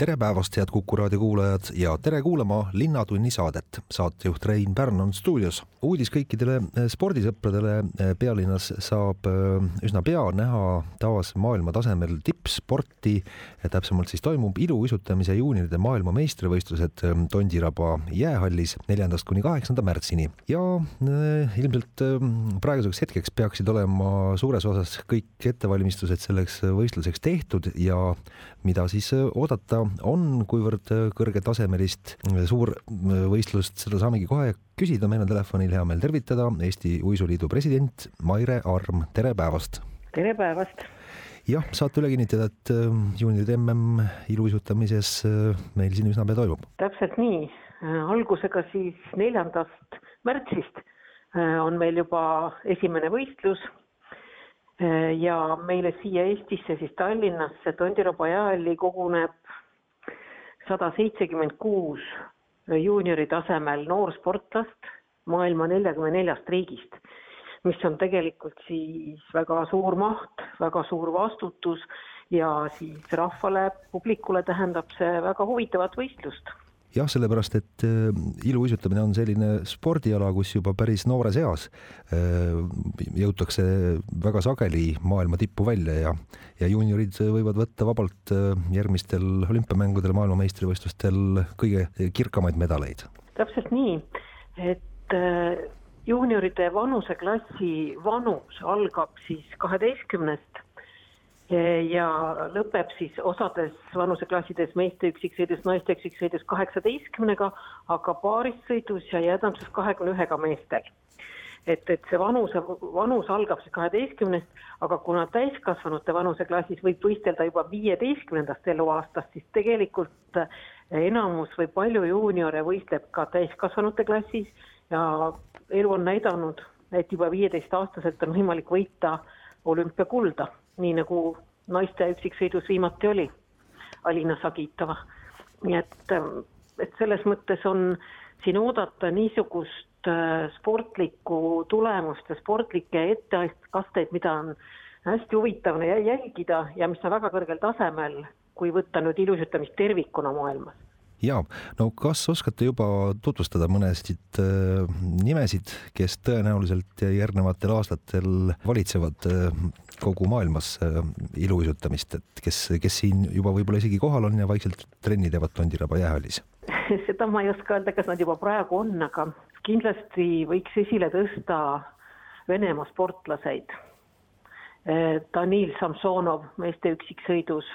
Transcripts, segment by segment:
Tere päevast, head Kuku raadio kuulajad ja tere kuulama Linnatunni saadet. saatejuht Rein Pärn on stuudios. uudis kõikidele eh, spordisõpradele eh, pealinnas saab eh, üsna pea näha taas maailma tasemel tippsporti. täpsemalt siis toimub iluuisutamise juunioride maailmameistrivõistlused Tondiraba jäähallis neljandast kuni kaheksanda märtsini ja ilmselt praeguseks hetkeks peaksid olema suures osas kõik ettevalmistused selleks võistluseks tehtud ja mida siis oodata on, kuivõrd kõrgetasemelist suurvõistlust, seda saamegi kohe küsida, meil on telefonil hea meel tervitada Eesti Uisuliidu president Maire Arm, tere päevast! tere päevast! jah, saate üle kinnitada, et äh, juunioride mm iluuisutamises äh, meil siin üsna pea toimub? täpselt nii, äh, algusega siis neljandast märtsist on meil juba esimene võistlus ja meile siia Eestisse, siis Tallinnasse Tondiraba jäähalli koguneb sada seitsekümmend kuus juuniori tasemel noorsportlast maailma neljakümne neljast riigist, mis on tegelikult siis väga suur maht, väga suur vastutus ja siis rahvale, publikule tähendab see väga huvitavat võistlust jah, sellepärast et äh, iluuisutamine on selline spordiala, kus juba päris noores eas äh, jõutakse väga sageli maailma tippu välja ja, ja juuniorid võivad võtta vabalt äh, järgmistel olümpiamängudel, maailmameistrivõistlustel kõige kirkamaid medaleid. täpselt nii, et juunioride vanuseklassi vanus algab siis kaheteistkümnest ja lõpeb siis osades vanuseklassides meeste üksiksõidus, naiste üksiksõidus kaheksateistkümnega, aga paarissõidus ja jäädamses kahekümne ühega meestel. et, et see vanuse, vanus algab siis kaheteistkümnest, aga kuna täiskasvanute vanuseklassis võib võistelda juba viieteistkümnendast eluaastast, siis tegelikult enamus või palju juuniore võistleb ka täiskasvanute klassis ja elu on näidanud, et juba viieteistaastaselt on võimalik võita olümpiakulda nii nagu naiste üksiksõidus viimati oli, Alina Sagitova. nii et, et selles mõttes on siin oodata niisugust äh, sportlikku tulemust ja sportlikke etteasteid, mida on hästi huvitav jälgida ja mis on väga kõrgel tasemel, kui võtta nüüd ilusutamist tervikuna maailmas ja no kas oskate juba tutvustada mõnesid äh, nimesid, kes tõenäoliselt järgnevatel aastatel valitsevad äh, kogu maailmas äh, iluuisutamist, et kes, kes siin juba võib-olla isegi kohal on ja vaikselt trenni teevad Tondiraba jäähallis? seda ma ei oska öelda, kas nad juba praegu on, aga kindlasti võiks esile tõsta Venemaa sportlaseid. Äh, Danil Samsonov meeste üksiksõidus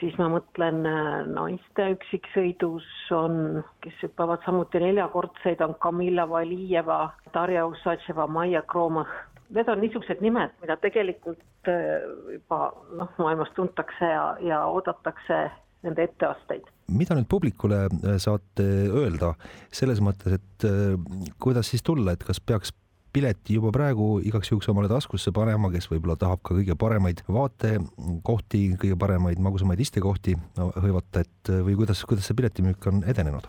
siis ma mõtlen äh, naiste üksiksõidus on, kes hüppavad samuti neljakordseid, on Kamila Valijeva, Darja Usatševa, Maia Kroomõh. Need on niisugused nimed, mida tegelikult äh, juba noh, maailmas tuntakse ja, ja oodatakse nende etteasteid. mida nüüd publikule saate öelda selles mõttes, et kuidas siis tulla, et kas peaks pileti juba praegu igaks juhuks omale taskusse panema, kes võib-olla tahab ka kõige paremaid vaatekohti, kõige paremaid magusamaid istekohti hõivata, et või kuidas, kuidas see piletimüük on edenenud?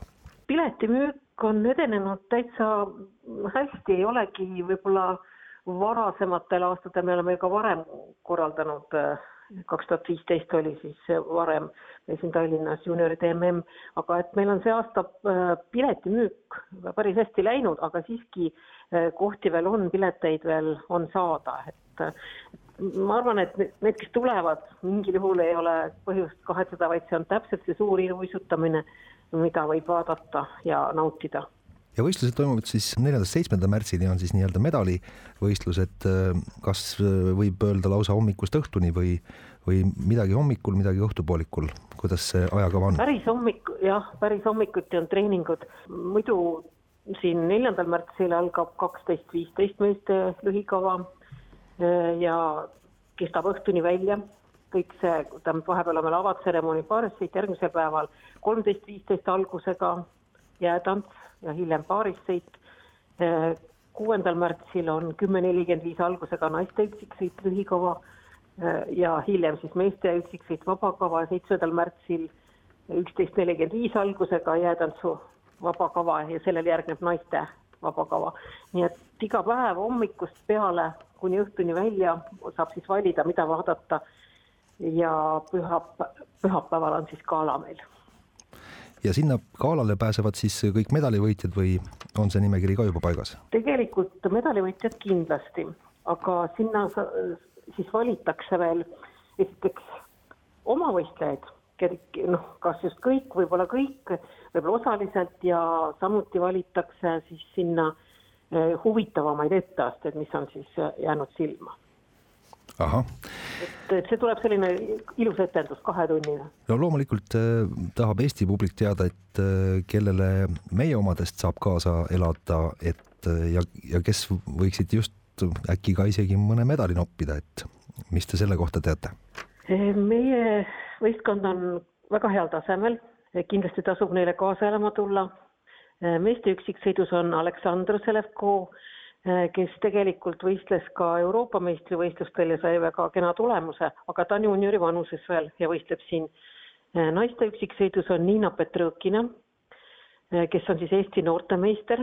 piletimüük on edenenud täitsa hästi, ei olegi võib-olla varasematel aastatel, me oleme ju ka varem korraldanud kaks tuhat viisteist oli siis varem siin Tallinnas juunioride mm, aga et meil on see aasta äh, piletimüük päris hästi läinud, aga siiski kohti veel on, pileteid veel on saada, et ma arvan, et need, kes tulevad, mingil juhul ei ole põhjust kahetseda, vaid see on täpselt see suur iluuisutamine, mida võib vaadata ja nautida. Ja võistlused toimuvad siis neljandast seitsmenda märtsini on siis nii-öelda medalivõistlused, kas võib öelda lausa hommikust õhtuni või, või midagi hommikul, midagi õhtupoolikul, kuidas see ajakava on? päris hommik, jah, päris hommikuti on treeningud, muidu siin neljandal märtsil algab kaksteist viisteist meeste lühikava ja kestab õhtuni välja kõik see, tähendab, vahepeal on veel avatseremoonia paarisõit, järgmisel päeval kolmteist viisteist algusega jäätants ja hiljem paarissõit. kuuendal märtsil on kümme nelikümmend viis algusega naiste üksiksõit lühikava ja hiljem siis meeste üksiksõit vabakava ja seitsmendal märtsil üksteist nelikümmend viis algusega jäätantsu vabakava ja sellele järgneb naiste vabakava. nii et iga päev hommikust peale kuni õhtuni välja saab siis valida, mida vaadata. ja pühap-, pühapäeval on siis gala meil. ja sinna galale pääsevad siis kõik medalivõitjad või on see nimekiri ka juba paigas? tegelikult medalivõitjad kindlasti, aga sinna siis valitakse veel esiteks omavõistlejaid noh, kas just kõik, võib-olla kõik, võib-olla osaliselt ja samuti valitakse siis sinna eh, huvitavamaid etteasteid, mis on siis eh, jäänud silma. et, et see tuleb selline ilus etendus, kahetunnine. no loomulikult äh, tahab Eesti publik teada, et äh, kellele meie omadest saab kaasa elada, et äh, ja, ja kes võiksid just äkki ka isegi mõne medali noppida, et mis te selle kohta teate? meie võistkond on väga heal tasemel, kindlasti tasub neile kaasa elama tulla. meeste üksiksõidus on Aleksandr Selevko, kes tegelikult võistles ka Euroopa meistrivõistlustel ja sai väga kena tulemuse, aga ta on juuniori vanuses veel ja võistleb siin. naiste üksiksõidus on Niina Petrõkina, kes on siis Eesti noortemeister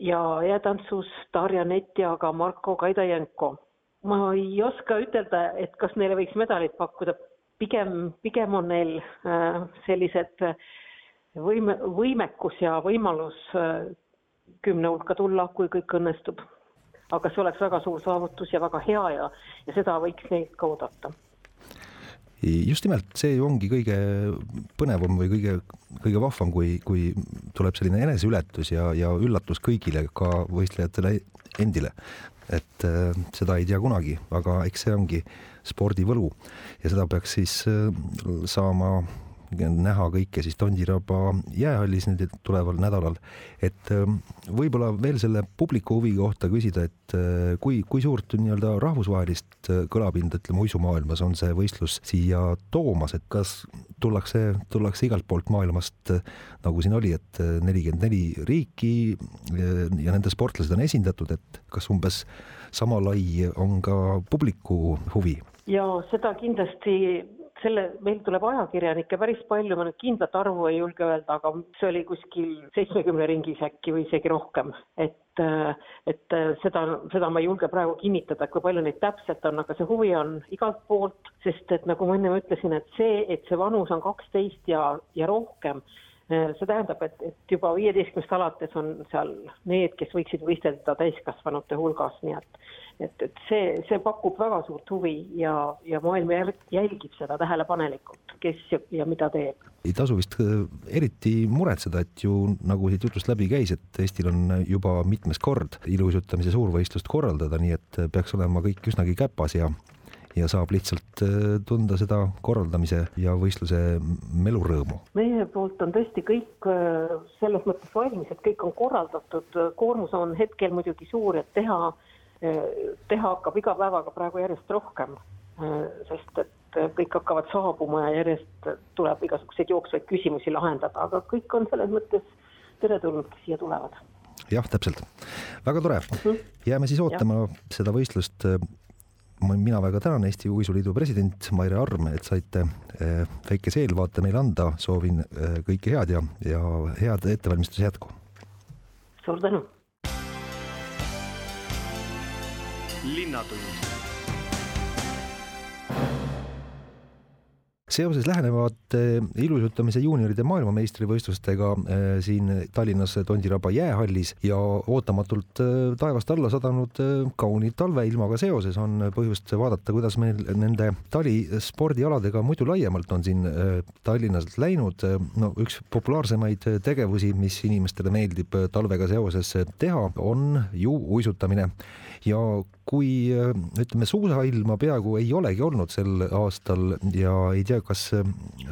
ja jäätantsus Darja Nett ja ka Marko Kaidajenko ma ei oska ütelda, et kas neile võiks medalit pakkuda, pigem, pigem on neil äh, sellised äh, võime, võimekus ja võimalus äh, kümne hulka tulla, kui kõik õnnestub. aga see oleks väga suur saavutus ja väga hea ja, ja seda võiks neilt ka oodata just nimelt, see ongi kõige põnevam või kõige, kõige vahvam, kui, kui tuleb selline eneseületus ja, ja üllatus kõigile, ka võistlejatele endile. Et äh, seda ei tea kunagi, aga eks see ongi spordi võlu ja seda peaks siis äh, saama näha kõike siis Tondiraba jäähallis nüüd tuleval nädalal. et ähm, võib-olla veel selle publiku huvi kohta küsida, et äh, kui, kui suurt nii-öelda rahvusvahelist äh, kõlapinda, ütleme uisumaailmas on see võistlus siia toomas, et kas tullakse, tullakse igalt poolt maailmast, äh, nagu siin oli, et nelikümmend neli riiki ja nende sportlased on esindatud, et kas umbes sama lai on ka publiku huvi? ja seda kindlasti selle, meil tuleb ajakirjanikke päris palju, ma nüüd kindlat arvu ei julge öelda, aga see oli kuskil seitsmekümne ringis äkki või isegi rohkem. et, et seda, seda ma ei julge praegu kinnitada, kui palju neid täpselt on, aga see huvi on igalt poolt, sest et nagu ma enne ütlesin, et see, et see vanus on kaksteist ja, ja rohkem, see tähendab, et, et juba viieteistkümnest alates on seal need, kes võiksid võistelda täiskasvanute hulgas, nii et et, et see, see pakub väga suurt huvi ja, ja maailm jälgib seda tähelepanelikult, kes ja, ja mida teeb. ei tasu vist äh, eriti muretseda, et ju nagu siit jutust läbi käis, et Eestil on juba mitmes kord iluuisutamise suurvõistlust korraldada, nii et peaks olema kõik üsnagi käpas ja ja saab lihtsalt äh, tunda seda korraldamise ja võistluse melurõõmu. meie poolt on tõesti kõik äh, selles mõttes valmis, et kõik on korraldatud, koormus on hetkel muidugi suur, et teha teha hakkab iga päevaga praegu järjest rohkem, sest et kõik hakkavad saabuma ja järjest tuleb igasuguseid jooksvaid küsimusi lahendada, aga kõik on selles mõttes teretulnud, kes siia tulevad. jah, täpselt, väga tore mm. -hmm. jääme siis ootama ja. seda võistlust. mina väga tänan Eesti Uisuliidu president Maire Arm, et saite eh, väikese eelvaate meile anda, soovin kõike head ja, ja head ettevalmistuse jätku. suur tänu linnatund seoses lähenevate ilusutamise juunioride maailmameistrivõistlustega äh, siin Tallinnas Tondiraba jäähallis ja ootamatult äh, taevast alla sadanud kauni talveilmaga seoses on põhjust vaadata, kuidas meil nende talispordialadega muidu laiemalt on siin Tallinnas läinud. no üks populaarsemaid tegevusi, mis inimestele meeldib talvega seoses teha, on ju uisutamine ja kui ütleme, suusailma peaaegu ei olegi olnud sel aastal ja ei tea, kas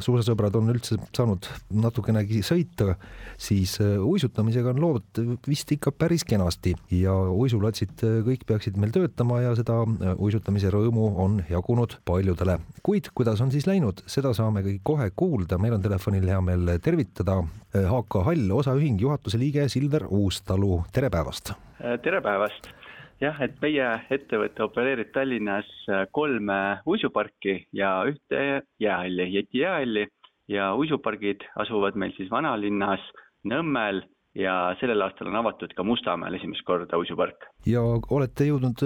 suusasõbrad on üldse saanud natukenegi sõita, siis uisutamisega on lood vist ikka päris kenasti ja uisulatsid kõik peaksid meil töötama ja seda uisutamise rõõmu on jagunud paljudele. kuid kuidas on siis läinud, seda saame kõik kohe kuulda, meil on telefonil hea meel tervitada HK Hall, osaühing juhatuse liige Silver Uustalu, tere päevast! tere päevast! Jah, et meie ettevõte opereerib Tallinnas kolme uisuparki ja ühte jäähalli, Jeti jäähalli. Ja uisupargid asuvad meil siis vanalinnas, Nõmmel ja sellel aastal on avatud ka Mustamäel esimest korda uisupark. ja olete jõudnud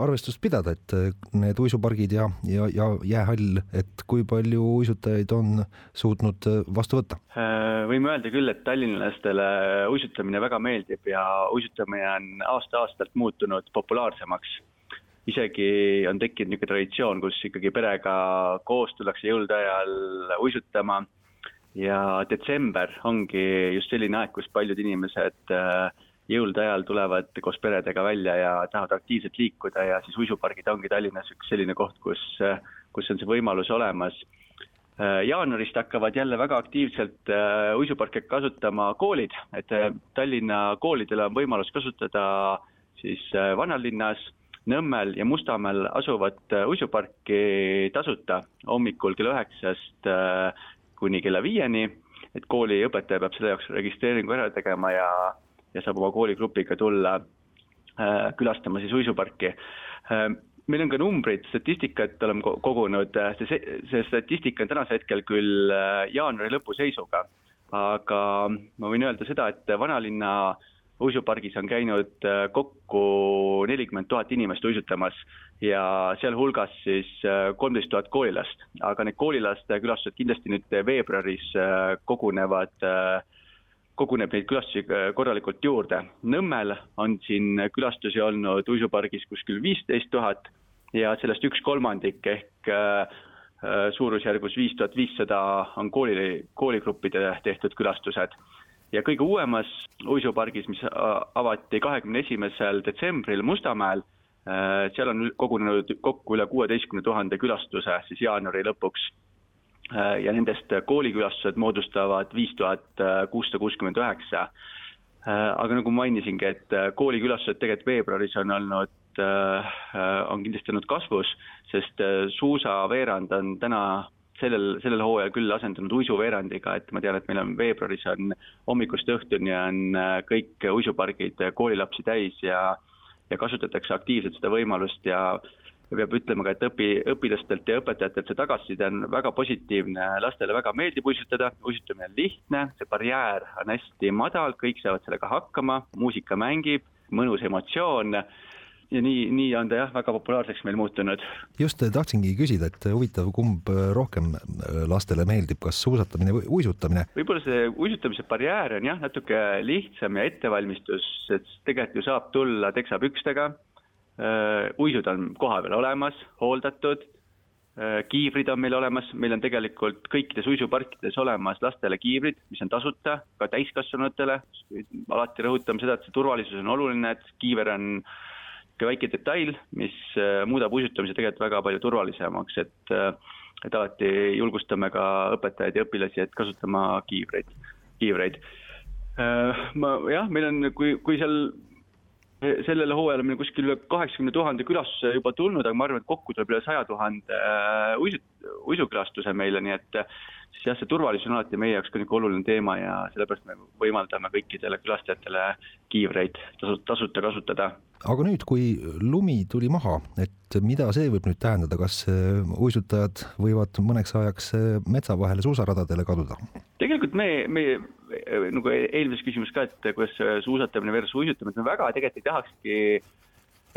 arvestust pidada, et need uisupargid ja, ja, ja jäähall, et kui palju uisutajaid on suutnud vastu võtta? võime öelda küll, et tallinlastele uisutamine väga meeldib ja uisutamine on aasta-aastalt muutunud populaarsemaks isegi on tekkinud niisugune traditsioon, kus ikkagi perega koos tullakse jõulude ajal uisutama ja detsember ongi just selline aeg, kus paljud inimesed äh, jõulude ajal tulevad koos peredega välja ja tahavad aktiivselt liikuda ja siis uisupargid ongi Tallinnas üks selline koht, kus, äh, kus on see võimalus olemas. Äh, jaanuarist hakkavad jälle väga aktiivselt uisuparke kasutama koolid, et Tallinna koolidel on võimalus kasutada siis vanalinnas Nõmmel ja Mustamäel asuvat uisuparki tasuta hommikul kella üheksast kuni kella viieni, et kooli õpetaja peab selle jaoks registreeringu ära tegema ja, ja saab oma kooligrupiga tulla äh, külastama siis uisuparki äh,. meil on ka numbreid, statistikat oleme kogunud, see, see statistika on tänasel hetkel küll äh, jaanuari lõpu seisuga, aga ma võin öelda seda, et vanalinna uisupargis on käinud äh, kokku nelikümmend tuhat inimest uisutamas ja sealhulgas siis äh, kolmteist tuhat koolilast, aga need koolilaste külastused kindlasti nüüd veebruaris äh, kogunevad, koguneb neid külastusi korralikult juurde. Nõmmel on siin külastusi olnud uisupargis kuskil viisteist tuhat ja sellest üks kolmandik ehk suurusjärgus viis tuhat viissada on kooli, kooligruppide tehtud külastused ja kõige uuemas uisupargis, mis avati kahekümne esimesel detsembril Mustamäel, äh, seal on kogunenud kokku üle kuueteistkümne tuhande külastuse siis jaanuari lõpuks. Äh, ja nendest koolikülastused moodustavad viis tuhat kuussada kuuskümmend üheksa. Äh, aga nagu mainisingi, et koolikülastused tegelikult veebruaris on olnud, on kindlasti olnud kasvus, sest suusaveerand on täna sellel, sellel hooajal küll asendunud uisuveerandiga, et ma tean, et meil on veebruaris on hommikust õhtuni on äh, kõik uisupargid koolilapsi täis ja ja kasutatakse aktiivselt seda võimalust ja peab ütlema ka, et õpi, õpilastelt ja õpetajatelt see tagasiside on väga positiivne, lastele väga meeldib uisutada, uisutamine on lihtne, see barjäär on hästi madal, kõik saavad sellega hakkama, muusika mängib, mõnus emotsioon ja nii, nii on ta jah, väga populaarseks meil muutunud. just tahtsingi küsida, et huvitav, kumb rohkem lastele meeldib, kas suusatamine või uisutamine? võib-olla see uisutamise barjäär on jah, natuke lihtsam ja ettevalmistus, et tegelikult ju saab tulla teksapükstega, uisud on kohapeal olemas, hooldatud, kiivrid on meil olemas, meil on tegelikult kõikides uisuparkides olemas lastele kiivrid, mis on tasuta, ka täiskasvanutele, alati rõhutame seda, et see turvalisus on oluline, et kiiver on äh, niisugune väike detail, mis äh, muudab uisutamise tegelikult väga palju turvalisemaks, et äh, et alati julgustame ka õpetajaid ja õpilasi, et kasutama kiivreid, kiivreid. Äh, ma jah, meil on, kui, kui seal sellel hooajal on meil kuskil üle kaheksakümne tuhande külastuse juba tulnud, aga ma arvan, et kokku tuleb üle saja tuhande uisu, uisukülastuse meile, nii et siis jah, see turvalisus on alati meie jaoks ka niisugune oluline teema ja sellepärast me võimaldame kõikidele külastajatele kiivreid tasuta kasutada aga nüüd, kui lumi tuli maha, et mida see võib nüüd tähendada, kas äh, uisutajad võivad mõneks ajaks äh, metsa vahele suusaradadele kaduda? tegelikult me, me nagu eelmises küsimuses ka, et kuidas suusatamine versus uisutamine, me väga tegelikult ei tahakski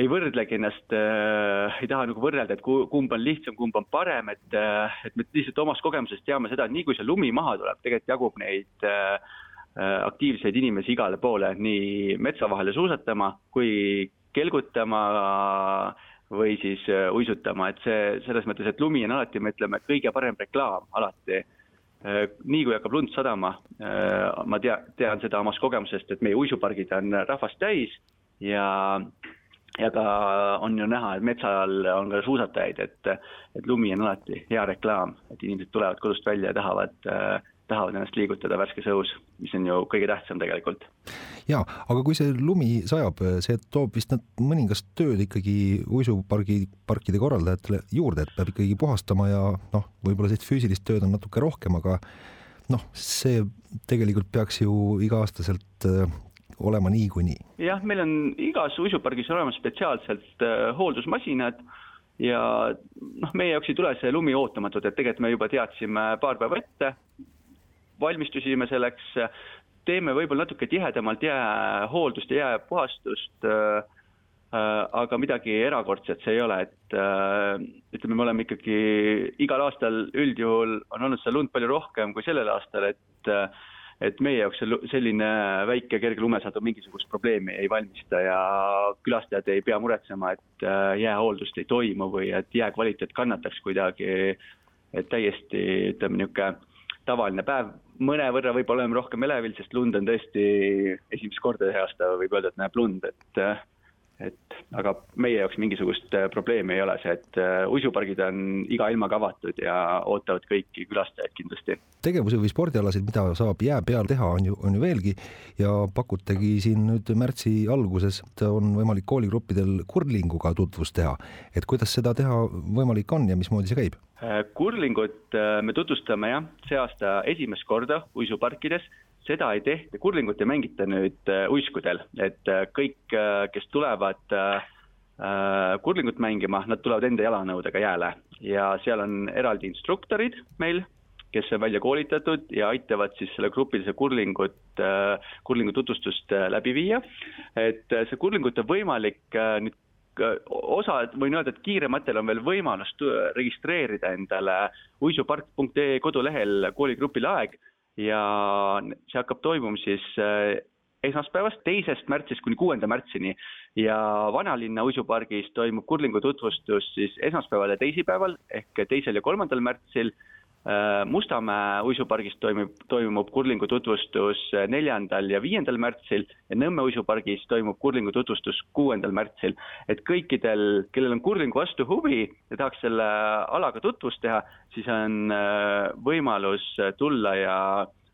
ei võrdlegi ennast äh,, ei taha nagu võrrelda, et kumb on lihtsam, kumb on parem, et, et me lihtsalt omast kogemusest teame seda, et nii kui see lumi maha tuleb, tegelikult jagub neid äh, Äh, aktiivseid inimesi igale poole, nii metsa vahele suusatama kui kelgutama või siis äh, uisutama, et see selles mõttes, et lumi on alati, me ütleme, kõige parem reklaam alati. Äh, nii kui hakkab lund sadama, ma tea, tean seda omast kogemusest, et meie uisupargid on rahvast täis ja ja ka on ju näha, et metsal on ka suusatajaid, et, et lumi on alati hea reklaam, et inimesed tulevad kodust välja ja tahavad, tahavad ennast liigutada värskes õhus, mis on ju kõige tähtsam tegelikult. ja, aga kui see lumi sajab, see toob vist mõningast tööd ikkagi uisupargi, parkide korraldajatele juurde, et peab ikkagi puhastama ja noh, võib-olla sellist füüsilist tööd on natuke rohkem, aga noh, see tegelikult peaks ju iga-aastaselt olema niikuinii? jah, meil on igas uisupargis olemas spetsiaalselt äh, hooldusmasinad ja noh, meie jaoks ei tule see lumi ootamatult, et tegelikult me juba teadsime paar päeva ette, valmistusime selleks, teeme võib-olla natuke tihedamalt jäähooldust ja jääpuhastust äh,, äh, aga midagi erakordset see ei ole, et äh, ütleme, me oleme ikkagi igal aastal üldjuhul on olnud seda lund palju rohkem kui sellel aastal, et et meie jaoks selline väike kerge lumesadu mingisugust probleemi ei valmista ja külastajad ei pea muretsema, et äh, jäähooldust ei toimu või et jää kvaliteet kannataks kuidagi. et täiesti ütleme niisugune tavaline päev, mõnevõrra võib-olla oleme rohkem elevil, sest lund on tõesti esimest korda see aasta võib öelda, et näeb lund, et äh, et aga meie jaoks mingisugust äh, probleemi ei ole see, et äh, uisupargid on iga ilmaga avatud ja ootavad kõiki külastajaid kindlasti. tegevusi või spordialasid, mida saab jää peal teha, on ju, on ju veelgi ja pakutegi siin nüüd märtsi alguses, on võimalik kooligruppidel kurlinguga tutvust teha. et kuidas seda teha võimalik on ja mismoodi see käib? Äh, kurlingut me tutvustame jah, see aasta esimest korda uisuparkides seda ei tehta, kurlingut ei mängita nüüd äh, uiskudel, et äh, kõik, äh, kes tulevad kurlingut mängima, nad tulevad enda jalanõudega jääle ja seal on eraldi instruktorid meil, kes on välja koolitatud ja aitavad siis selle grupilise kurlingut, kurlingu tutvustust läbi viia. et see kurlingut on võimalik nüüd osa, võin öelda, et kiirematel on veel võimalus registreerida endale uisupark.ee kodulehel kooligrupile aeg ja see hakkab toimuma siis äh, esmaspäevast, teisest märtsist kuni kuuenda märtsini. Ja Vanalinna uisupargis toimub kurlingu tutvustus siis esmaspäeval ja teisipäeval ehk teisel ja kolmandal märtsil Mustamäe uisupargis toimub, toimub kurlingu tutvustus neljandal ja viiendal märtsil ja Nõmme uisupargis toimub kurlingu tutvustus kuuendal märtsil. et kõikidel, kellel on kurlingu vastu huvi ja tahaks selle alaga tutvust teha, siis on äh, võimalus tulla ja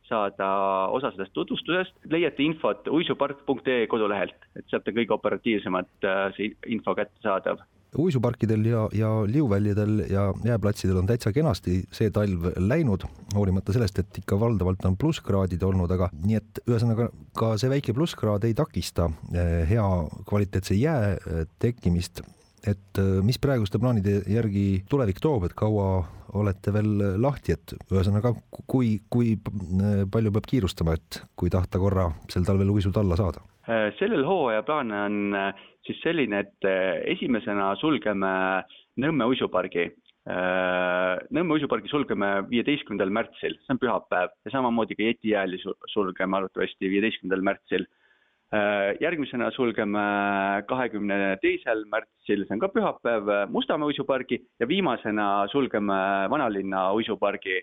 saada osa sellest tutvustusest, leiate infot uisupark.ee kodulehelt, et sealt on kõige operatiivsemalt äh, see info kättesaadav uisuparkidel ja, ja liuväljadel ja jääplatsidel on täitsa kenasti see talv läinud, hoolimata sellest, et ikka valdavalt on plusskraadid olnud, aga nii et ühesõnaga ka see väike plusskraad ei takista eh, hea kvaliteetse jää eh, tekkimist. et eh, mis praeguste plaanide järgi tulevik toob, et kaua olete veel lahti, et ühesõnaga, kui, kui palju peab kiirustama, et kui tahta korra sel talvel uisud alla saada? sellel hooaja plaan on siis selline, et äh, esimesena sulgeme Nõmme uisupargi. Äh, Nõmme uisupargi sulgeme viieteistkümnendal märtsil, see on pühapäev ja samamoodi ka Jetijääli sulgeme arvatavasti viieteistkümnendal märtsil. Äh, järgmisena sulgeme kahekümne teisel märtsil, see on ka pühapäev, Mustamäe uisupargi ja viimasena sulgeme Vanalinna uisupargi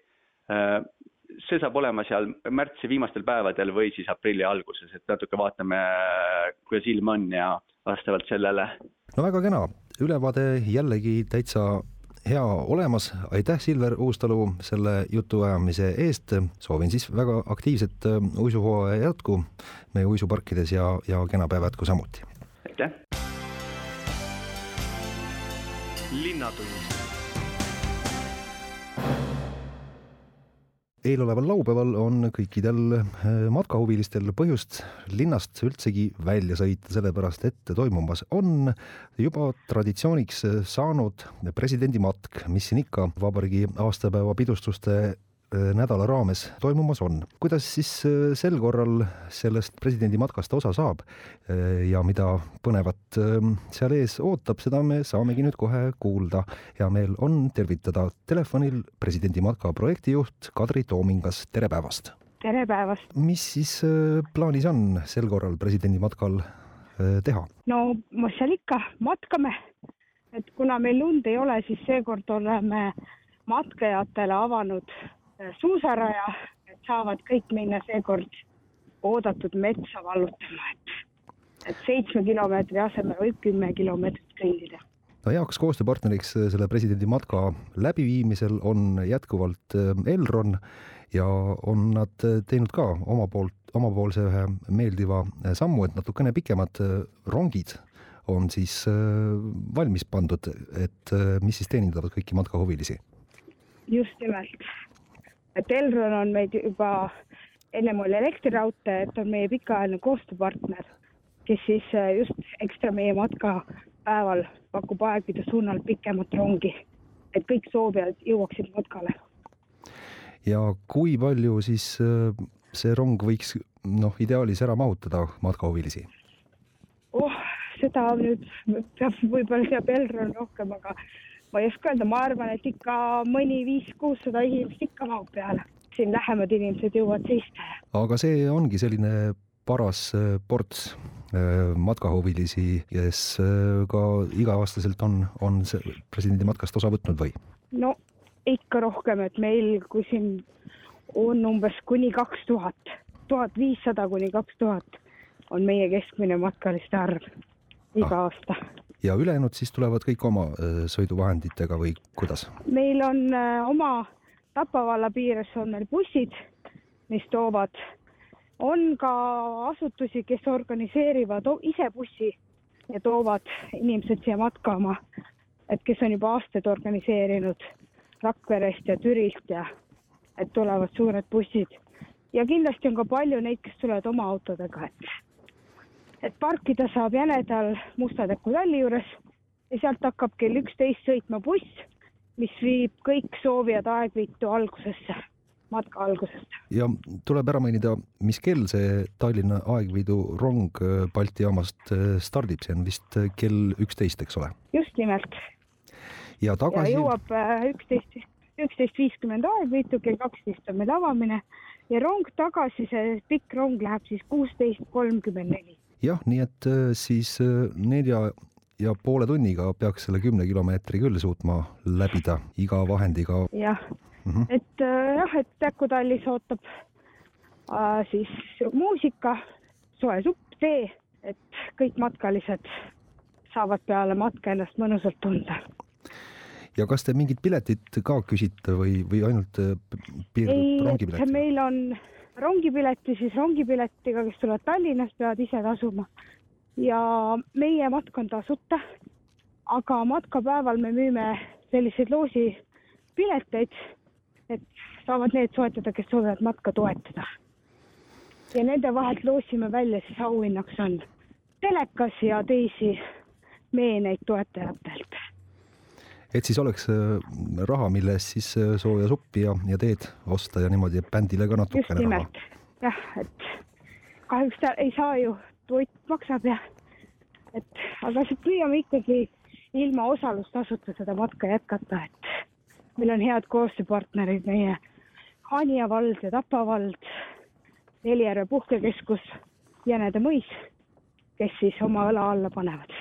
see saab olema seal märtsi viimastel päevadel või siis aprilli alguses, et natuke vaatame, kuidas ilm on ja vastavalt sellele. no väga kena, ülevaade jällegi täitsa hea olemas, aitäh, Silver Uustalu, selle jutuajamise eest. soovin siis väga aktiivset äh, uisuhooaja jätku meie uisuparkides ja, ja kena päeva jätku samuti. aitäh. linnatund eeloleval laupäeval on kõikidel äh, matkahuvilistel põhjust linnast üldsegi välja sõita, sellepärast et toimumas on juba traditsiooniks saanud presidendimatk, mis siin ikka vabariigi aastapäeva pidustuste nädala raames toimumas on. kuidas siis äh, sel korral sellest presidendi matkast osa saab äh, ja mida põnevat ähm, seal ees ootab, seda me saamegi nüüd kohe kuulda. hea meel on tervitada telefonil presidendi matka projektijuht Kadri Toomingas, tere päevast! tere päevast! mis siis plaanis on sel korral presidendi matkal teha? no mis seal ikka, matkame. et kuna meil lund ei ole, siis seekord oleme matkajatele avanud suusaraja, et saavad kõik minna seekord oodatud metsa vallutama, et et seitsme kilomeetri asemel võib kümme kilomeetrit kõndida. no heaks koostööpartneriks selle presidendi matka läbiviimisel on jätkuvalt Elron ja on nad teinud ka oma poolt, omapoolse ühe meeldiva sammu, et natukene pikemad rongid on siis valmis pandud, et mis siis teenindavad kõiki matkahuvilisi. just nimelt, et Elron on meid juba, ennem oli elektriraudtee, et on meie pikaajaline koostööpartner, kes siis just ekstra meie matkapäeval pakub aegade suunal pikemat rongi, et kõik soovijad jõuaksid matkale ja kui palju siis see rong võiks noh, ideaalis ära mahutada matkahuvilisi? oh, seda nüüd peab, võib-olla teab Elron rohkem, aga ma ei oska öelda, ma arvan, et ikka mõni viis-kuussada inimest ikka mahub peale. siin lähemad inimesed jõuavad seista. aga see ongi selline paras ports matkahuvilisi, kes ka iga-aastaselt on, on presidendi matkast osa võtnud või? no ikka rohkem, et meil, kui siin on umbes kuni kaks tuhat, tuhat viissada kuni kaks tuhat on meie keskmine matkaliste arv iga ah. aasta. Ja ülejäänud siis tulevad kõik oma sõiduvahenditega või kuidas? meil on oma Tapa valla piires on meil bussid, mis toovad, on ka asutusi, kes organiseerivad ise bussi ja toovad inimesed siia matkama, et kes on juba aastaid organiseerinud Rakverest ja Türilt ja et tulevad suured bussid. ja kindlasti on ka palju neid, kes tulevad oma autodega, et, et parkida saab Jänedal Musta-Täku talli juures ja sealt hakkab kell üksteist sõitma buss, mis viib kõik soovijad Aegviitu algusesse, matka algusesse. ja tuleb ära mainida, mis kell see Tallinna Aegviidu rong Balti jaamast stardib, see on vist kell üksteist, eks ole? just nimelt ja tagasi. jõuab äh, üksteist, üksteist viiskümmend aegvõitu, kell kaksteist on meil avamine ja rong tagasi, see pikk rong läheb siis kuusteist kolmkümmend neli. Jah, nii et äh, siis äh, nelja ja poole tunniga peaks selle kümne kilomeetri küll suutma läbida iga vahendiga. jah mm, -hmm. et jah, et Täku tallis ootab äh, siis muusika, soe supp, tee, et kõik matkalised saavad peale matka ennast mõnusalt tunda ja kas te mingit piletit ka küsite või, või ainult äh, piirdub rongipiletiga? meil on rongipileti, siis rongipiletiga, kes tulevad Tallinnast, peavad ise tasuma. ja meie matk on tasuta, aga matkapäeval me müüme selliseid loosipileteid, et saavad need soetada, kes soovivad matka toetada. ja nende vahelt loosime välja siis auhinnaks on telekas ja teisi meeneid toetajatelt et siis oleks äh, raha, mille eest siis äh, sooja suppi ja, ja teed osta ja niimoodi bändile ka natukene raha. jah, et kahjuks ta ei saa ju, toit maksab ja et aga siis püüame ikkagi ilma osalustasuta seda matka jätkata, et meil on head koostööpartnerid, meie Haanja vald ja Tapa vald, Neljärve puhkekeskus, Jänede mõis, kes siis oma õla alla panevad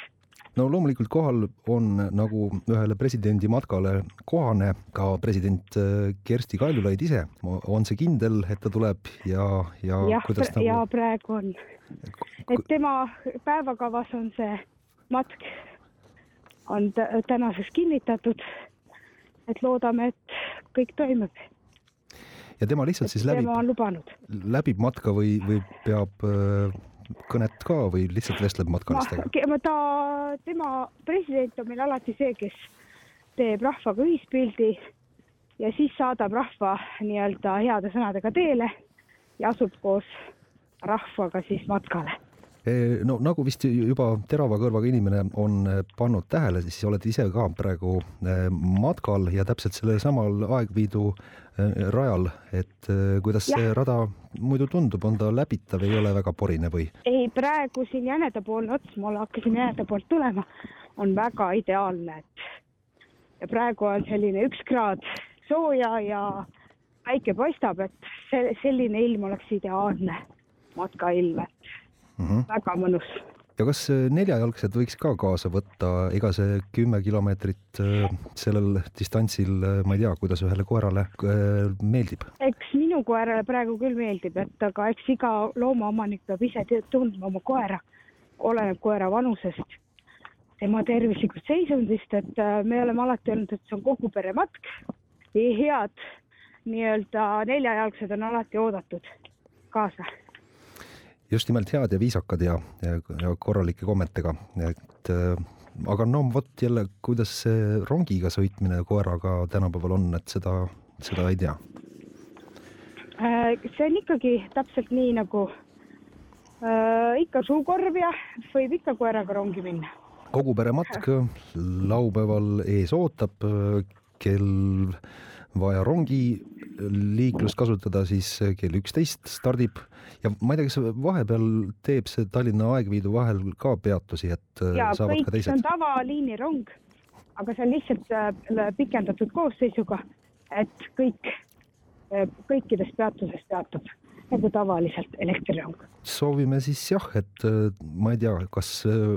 no loomulikult kohal on nagu ühele presidendi matkale kohane ka president äh, Kersti Kaljulaid ise. on see kindel, et ta tuleb ja, ja jah, kuidas nagu... ja praegu on. et tema päevakavas on see matk on tänaseks kinnitatud. et loodame, et kõik toimub. ja tema lihtsalt et siis läbib, läbib matka või, või peab äh, kõnet ka või lihtsalt vestleb matkalistega? ta, tema president on meil alati see, kes teeb rahvaga ühispildi ja siis saadab rahva nii-öelda heade sõnadega teele ja asub koos rahvaga siis matkale no nagu vist juba terava kõrvaga inimene on pannud tähele, siis olete ise ka praegu eh, matkal ja täpselt sellel samal Aegviidu eh, rajal, et eh, kuidas ja. see rada muidu tundub, on ta läbitav, ei ole väga porine või? ei, praegu siin jänedapoolne ots, ma hakkasin jäneda poolt tulema, on väga ideaalne, et ja praegu on selline üks kraad sooja ja päike paistab, et see, selline ilm oleks ideaalne matkailm, et mm. -hmm. väga mõnus. ja kas äh, neljajalgsed võiks ka kaasa võtta, ega see kümme kilomeetrit äh, sellel distantsil, äh, ma ei tea, kuidas ühele koerale meeldib? eks minu koerale praegu küll meeldib, et aga eks iga loomaomanik peab ise tundma oma koera oleneb koera vanusest, tema tervislikust seisundist, et me oleme alati öelnud, et see on kogu pere matk. head nii-öelda neljajalgsed on alati oodatud kaasa. Just nimelt head ja viisakad ja, ja, ja korralike kommetega, et äh, aga no vot jälle, kuidas see rongiga sõitmine koeraga tänapäeval on, et seda, seda ei tea Äh, see on ikkagi täpselt nii nagu äh, ikka suukorv ja võib ikka koeraga rongi minna. kogu pere matk laupäeval ees ootab, kell vaja rongiliiklust kasutada, siis kell üksteist stardib ja ma ei tea, kas vahepeal teeb see Tallinna Aegviidu vahel ka peatusi, et ja saavad kõik, ka see on teised? tavaliinirong, aga see on lihtsalt äh, pikendatud koosseisuga, et kõik, kõikides peatuses peatub nagu tavaliselt elektrirong. soovime siis jah, et äh, ma ei tea, kas äh,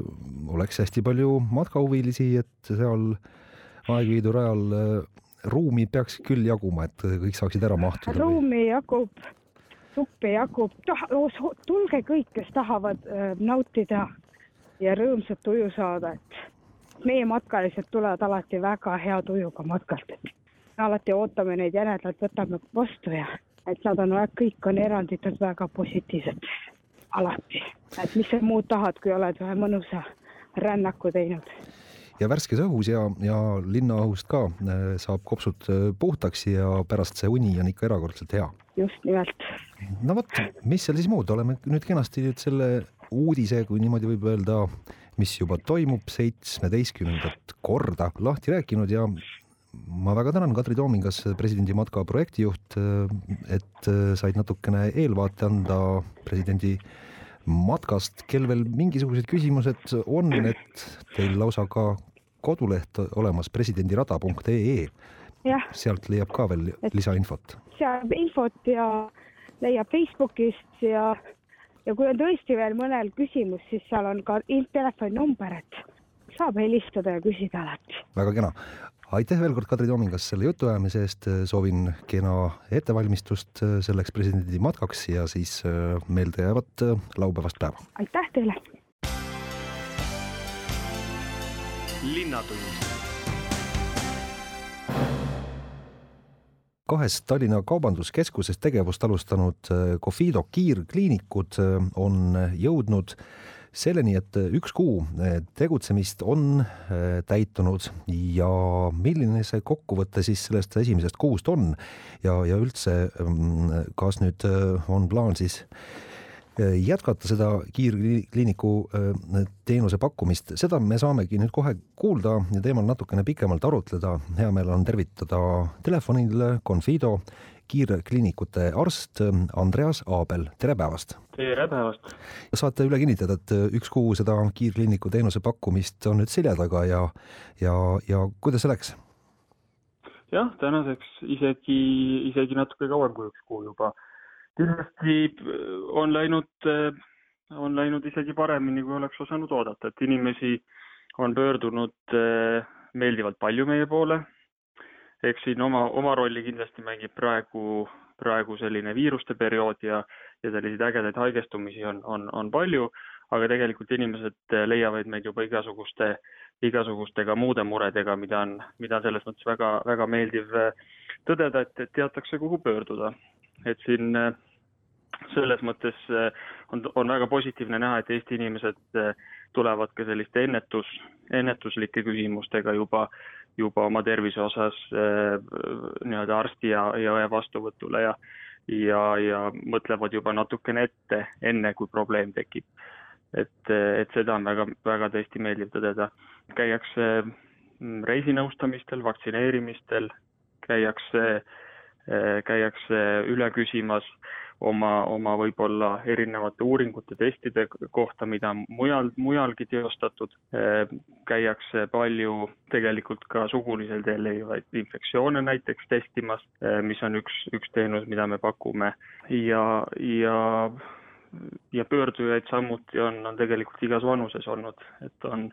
oleks hästi palju matkahuvilisi, et seal Aegviidu rajal äh, ruumi peaks küll jaguma, et kõik saaksid ära mahtuda. ruumi jagub, suppi jagub, tulge kõik, kes tahavad äh, nautida ja rõõmsat tuju saada, et meie matkalised tulevad alati väga hea tujuga matkalt, et alati ootame neid jänedalt, võtame vastu ja et nad on, kõik on eranditult väga positiivsed alati, et mis sa muud tahad, kui oled ühe mõnusa rännaku teinud. Ja värskes õhus ja, ja linnaõhust ka äh, saab kopsud äh, puhtaks ja pärast see uni on ikka erakordselt hea. just nimelt. no vot, mis seal siis muud, oleme nüüd kenasti nüüd selle uudise, kui niimoodi võib öelda, mis juba toimub seitsmeteistkümnendat korda lahti rääkinud ja ma väga tänan, Kadri Toomingas, presidendi matka projektijuht, et said natukene eelvaate anda presidendi matkast. kel veel mingisugused küsimused on, et teil lausa ka koduleht olemas presidendirada.ee, sealt leiab ka veel lisainfot. seal infot ja leiab Facebookist ja, ja kui on tõesti veel mõnel küsimus, siis seal on ka in- telefoninumber, et saab helistada ja küsida alati. väga kena. aitäh veel kord, Kadri Toomingas, selle jutuajamise eest, soovin kena ettevalmistust selleks presidendi matkaks ja siis meeldejäävat laupäevast päeva. aitäh teile! Linnatund. Kahes Tallinna Kaubanduskeskuses tegevust alustanud äh, Cofido kiirkliinikud äh, on jõudnud selleni, et üks kuu äh, tegutsemist on täitunud. Ja milline see kokkuvõte siis sellest esimesest kuust on? Ja, ja üldse, mm, kas nüüd on plaan siis jätkata seda kiirkliiniku teenuse pakkumist, seda me saamegi nüüd kohe kuulda ja teemal natukene pikemalt arutleda. hea meel on tervitada telefonil Confido kiirkliinikute arst Andreas Aabel, tere päevast! tere päevast! saate üle kinnitada, et üks kuu seda kiirkliiniku teenuse pakkumist on nüüd selja taga ja, ja, ja kuidas see läks? jah, tänaseks isegi, isegi natuke kauem kui üks kuu juba kindlasti on läinud, on läinud isegi paremini, kui oleks osanud oodata, et inimesi on pöördunud meeldivalt palju meie poole. eks siin oma, oma rolli kindlasti mängib praegu, praegu selline viiruste periood ja, ja selliseid ägedaid haigestumisi on, on, on palju, aga tegelikult inimesed leiavad meid juba igasuguste, igasuguste ka muude muredega, mida on, mida on selles mõttes väga, väga meeldiv tõdeda, et, et teatakse, kuhu pöörduda. et siin selles mõttes on, on väga positiivne näha, et Eesti inimesed tulevad ka selliste ennetus, ennetuslike küsimustega juba, juba oma tervise osas nii-öelda arsti ja, ja õe vastuvõtule ja ja, ja mõtlevad juba natukene ette, enne kui probleem tekib. et, et seda on väga, väga tõesti meeldiv tõdeda. käiakse reisinõustamistel, vaktsineerimistel, käiakse, käiakse üle küsimas oma, oma võib-olla erinevate uuringute, testide kohta, mida mujal, mujalgi teostatud. käiakse palju tegelikult ka sugulisel teel levivaid infektsioone näiteks testimas, mis on üks, üks teenus, mida me pakume. Ja, ja ja pöördujaid samuti on, on tegelikult igas vanuses olnud, et on,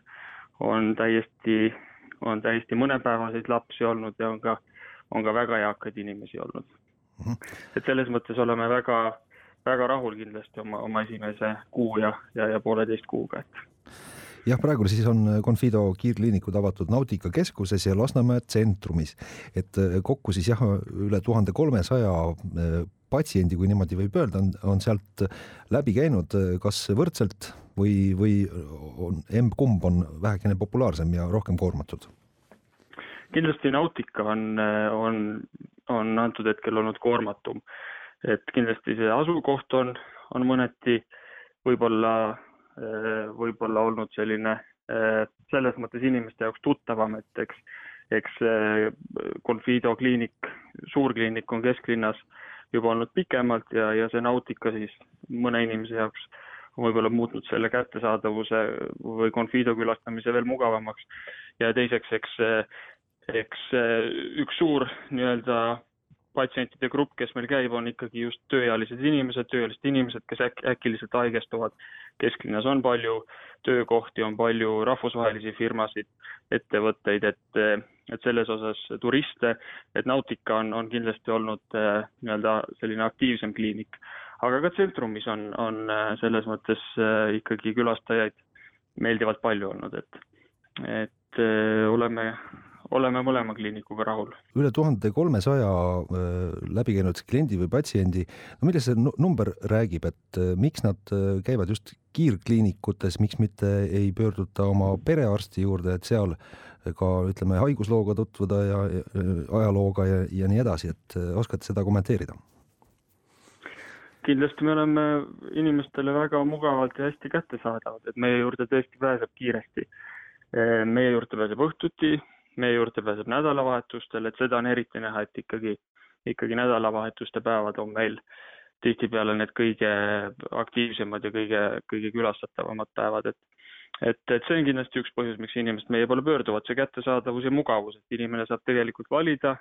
on täiesti, on täiesti mõnepäevaseid lapsi olnud ja on ka, on ka väga eakaid inimesi olnud et selles mõttes oleme väga, väga rahul kindlasti oma, oma esimese kuu ja, ja, ja pooleteist kuuga, et. Jah, praegu siis on Confido kiirkliinikud avatud Nautika keskuses ja Lasnamäe tsentrumis, et kokku siis jah, üle tuhande kolmesaja patsiendi, kui niimoodi võib öelda, on, on sealt läbi käinud, kas võrdselt või, või on emb-kumb on vähekene populaarsem ja rohkem koormatud? kindlasti Nautica on, on, on antud hetkel olnud koormatum. et kindlasti see asukoht on, on mõneti võib-olla, võib-olla olnud selline selles mõttes inimeste jaoks tuttavam, et eks, eks Confido kliinik, suurkliinik on kesklinnas juba olnud pikemalt ja, ja see Nautica siis mõne inimese jaoks on võib-olla muutnud selle kättesaadavuse või Confido külastamise veel mugavamaks. ja teiseks, eks, eks üks suur nii-öelda patsientide grupp, kes meil käib, on ikkagi just tööealised inimesed, tööealised inimesed, kes äk, äkiliselt haigestuvad. kesklinnas on palju töökohti, on palju rahvusvahelisi firmasid, ettevõtteid, et, et selles osas turiste, et Nautica on, on kindlasti olnud äh, nii-öelda selline aktiivsem kliinik. aga ka tsentrumis on, on äh, selles mõttes äh, ikkagi külastajaid meeldivalt palju olnud, et, et oleme oleme mõlema kliinikuga rahul. üle tuhande kolmesaja äh, läbi käinud kliendi või patsiendi, no millest see number räägib, et äh, miks nad äh, käivad just kiirkliinikutes, miks mitte ei pöörduta oma perearsti juurde, et seal ka ütleme haiguslooga tutvuda ja, ja ajalooga ja, ja nii edasi, et oskate seda kommenteerida? kindlasti me oleme inimestele väga mugavalt ja hästi kättesaadavad, et meie juurde tõesti pääseb kiiresti. meie juurde pääseb õhtuti, meie juurde pääseb nädalavahetustel, et seda on eriti näha, et ikkagi, ikkagi nädalavahetuste päevad on meil tihtipeale need kõige aktiivsemad ja kõige, kõige külastatavamad päevad, et et, et see on kindlasti üks põhjus, miks inimesed meie poole pöörduvad, see kättesaadavus ja mugavus, et inimene saab tegelikult valida,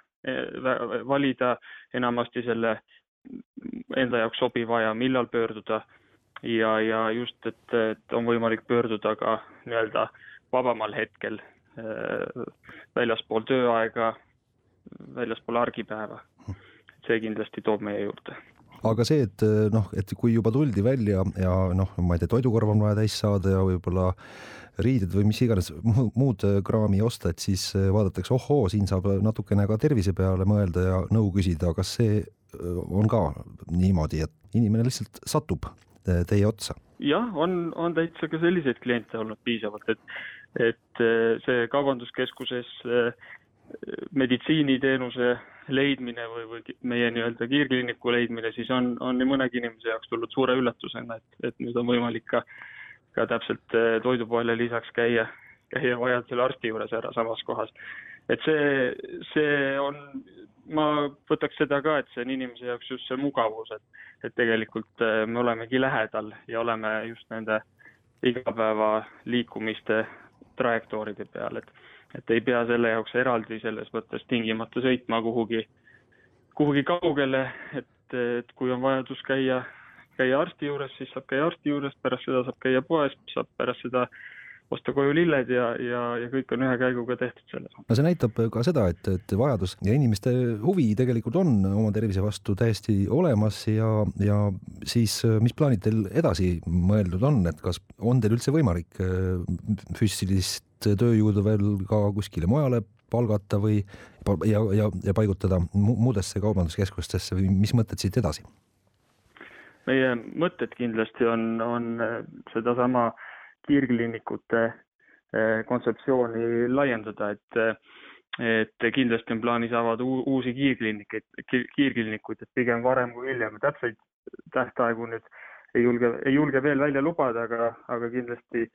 valida enamasti selle enda jaoks sobiva aja, millal pöörduda. Ja, ja just, et, et on võimalik pöörduda ka nii-öelda vabamal hetkel väljaspool tööaega, väljaspool argipäeva. see kindlasti toob meie juurde aga see, et äh, noh, et kui juba tuldi välja ja noh, ma ei tea, toidukorv on vaja täis saada ja võib-olla riided või mis iganes muud äh, kraami osta, et siis vaadatakse, ohoo, siin saab natukene ka tervise peale mõelda ja nõu küsida, kas see on ka niimoodi, et inimene lihtsalt satub teie otsa? jah, on, on täitsa ka selliseid kliente olnud piisavalt, et et eh, see kaubanduskeskuses eh, meditsiiniteenuse leidmine või, või meie nii-öelda kiirkliiniku leidmine, siis on, on nii mõnegi inimese jaoks tulnud suure üllatusena, et, et nüüd on võimalik ka, ka täpselt eh, toidupoele lisaks käia, käia vajadusel arsti juures ära samas kohas. et see, see on, ma võtaks seda ka, et see on inimese jaoks just see mugavus, et, et tegelikult me olemegi lähedal ja oleme just nende igapäeva liikumiste trajektooride peal, et, et ei pea selle jaoks eraldi selles mõttes tingimata sõitma kuhugi, kuhugi kaugele, et, et kui on vajadus käia, käia arsti juures, siis saab käia arsti juures, pärast seda saab käia poes, saab pärast seda osta koju lilled ja, ja, ja kõik on ühe käiguga tehtud selles. no see näitab ka seda, et, et vajadus ja inimeste huvi tegelikult on oma tervise vastu täiesti olemas ja, ja siis mis plaanid teil edasi mõeldud on, et kas on teil üldse võimalik äh, füüsilist tööjõudu veel ka kuskile mujale palgata või ja, ja, ja paigutada muudesse kaubanduskeskustesse või mis mõtted siit edasi? meie mõtted kindlasti on, on sedasama äh, kiirkliinikute eh, kontseptsiooni laiendada, et et kindlasti on plaanis avada uusi kiirkliinikeid, kiirkliinikuid, et pigem varem kui hiljem, täpseid tähtaegu nüüd ei julge, ei julge veel välja lubada, aga, aga kindlasti,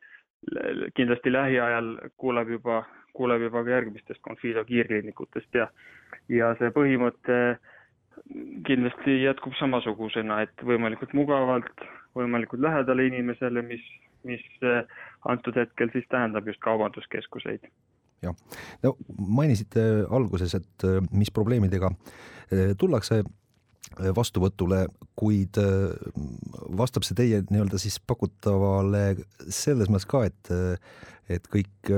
kindlasti lähiajal kuuleb juba, kuuleb juba ka järgmistest Confido kiirkliinikutest ja, ja see põhimõte kindlasti jätkub samasugusena, et võimalikult mugavalt, võimalikult lähedale inimesele, mis mis eh, antud hetkel siis tähendab just kaubanduskeskuseid. jah, no mainisite alguses, et eh, mis probleemidega eh, tullakse vastuvõtule, kuid vastab see teie nii-öelda siis pakutavale selles mõttes ka, et, et kõik,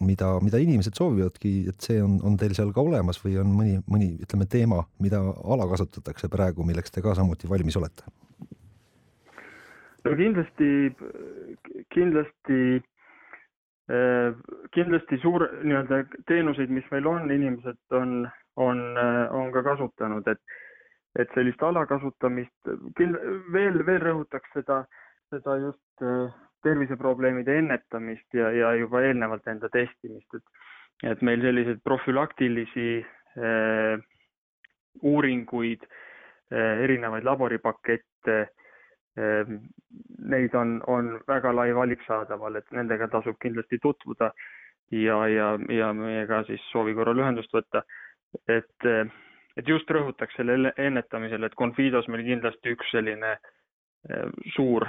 mida, mida inimesed soovivadki, et see on, on teil seal ka olemas või on mõni, mõni ütleme, teema, mida alakasutatakse praegu, milleks te ka samuti valmis olete? no kindlasti, kindlasti Äh, kindlasti suur nii-öelda teenuseid, mis meil on, inimesed on, on, äh, on ka kasutanud, et, et sellist alakasutamist veel, veel rõhutaks seda, seda just äh, terviseprobleemide ennetamist ja, ja juba eelnevalt enda testimist, et, et meil selliseid profülaktilisi äh, uuringuid äh,, erinevaid laboripakette Ehm, neid on, on väga lai valik saadaval, et nendega tasub kindlasti tutvuda ja, ja, ja meiega siis soovi korral ühendust võtta. et, et just rõhutaks selle ennetamisel, et Confidos meil kindlasti üks selline ehm, suur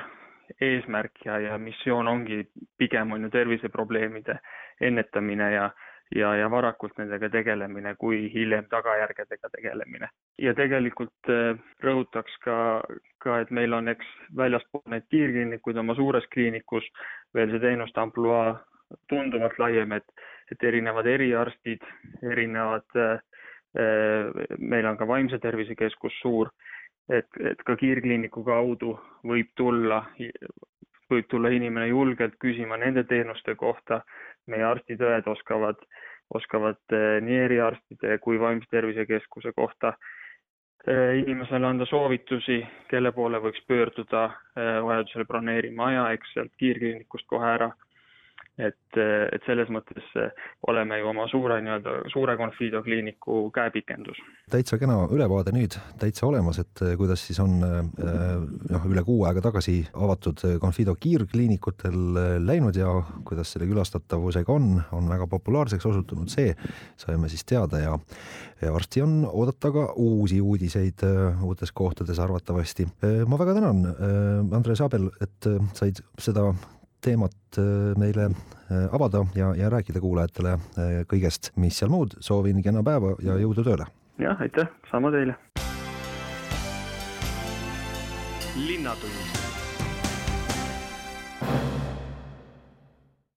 eesmärk ja, ja missioon ongi pigem on ju terviseprobleemide ennetamine ja, ja, ja varakult nendega tegelemine, kui hiljem tagajärgedega tegelemine. ja tegelikult äh, rõhutaks ka, ka, et meil on, eks väljaspool neid kiirkliinikuid oma suures kliinikus veel see teenuste ampluaa tunduvalt laiem, et, et erinevad eriarstid, erinevad, äh, äh, meil on ka vaimse tervise keskus suur, et, et ka kiirkliiniku kaudu võib tulla, võib tulla inimene julgelt küsima nende teenuste kohta, meie arstid-õed oskavad, oskavad eh, nii eriarstide kui vaimse tervise keskuse kohta eh, inimesele anda soovitusi, kelle poole võiks pöörduda, eh, vajadusel broneerima aja, eks sealt kiirkliinikust kohe ära et, et selles mõttes oleme ju oma suure nii-öelda, suure Confido kliiniku käepikendus. täitsa kena ülevaade nüüd täitsa olemas, et kuidas siis on noh, üle kuu aega tagasi avatud Confido kiirkliinikutel läinud ja kuidas selle külastatavusega on, on väga populaarseks osutunud, see saime siis teada ja ja varsti on oodata ka uusi uudiseid uutes kohtades arvatavasti. ma väga tänan, Andres Abel, et said seda teemat äh, meile äh, avada ja, ja rääkida kuulajatele äh, kõigest, mis seal muud, soovin kena päeva ja jõudu tööle! jah, aitäh, sama teile! linnatund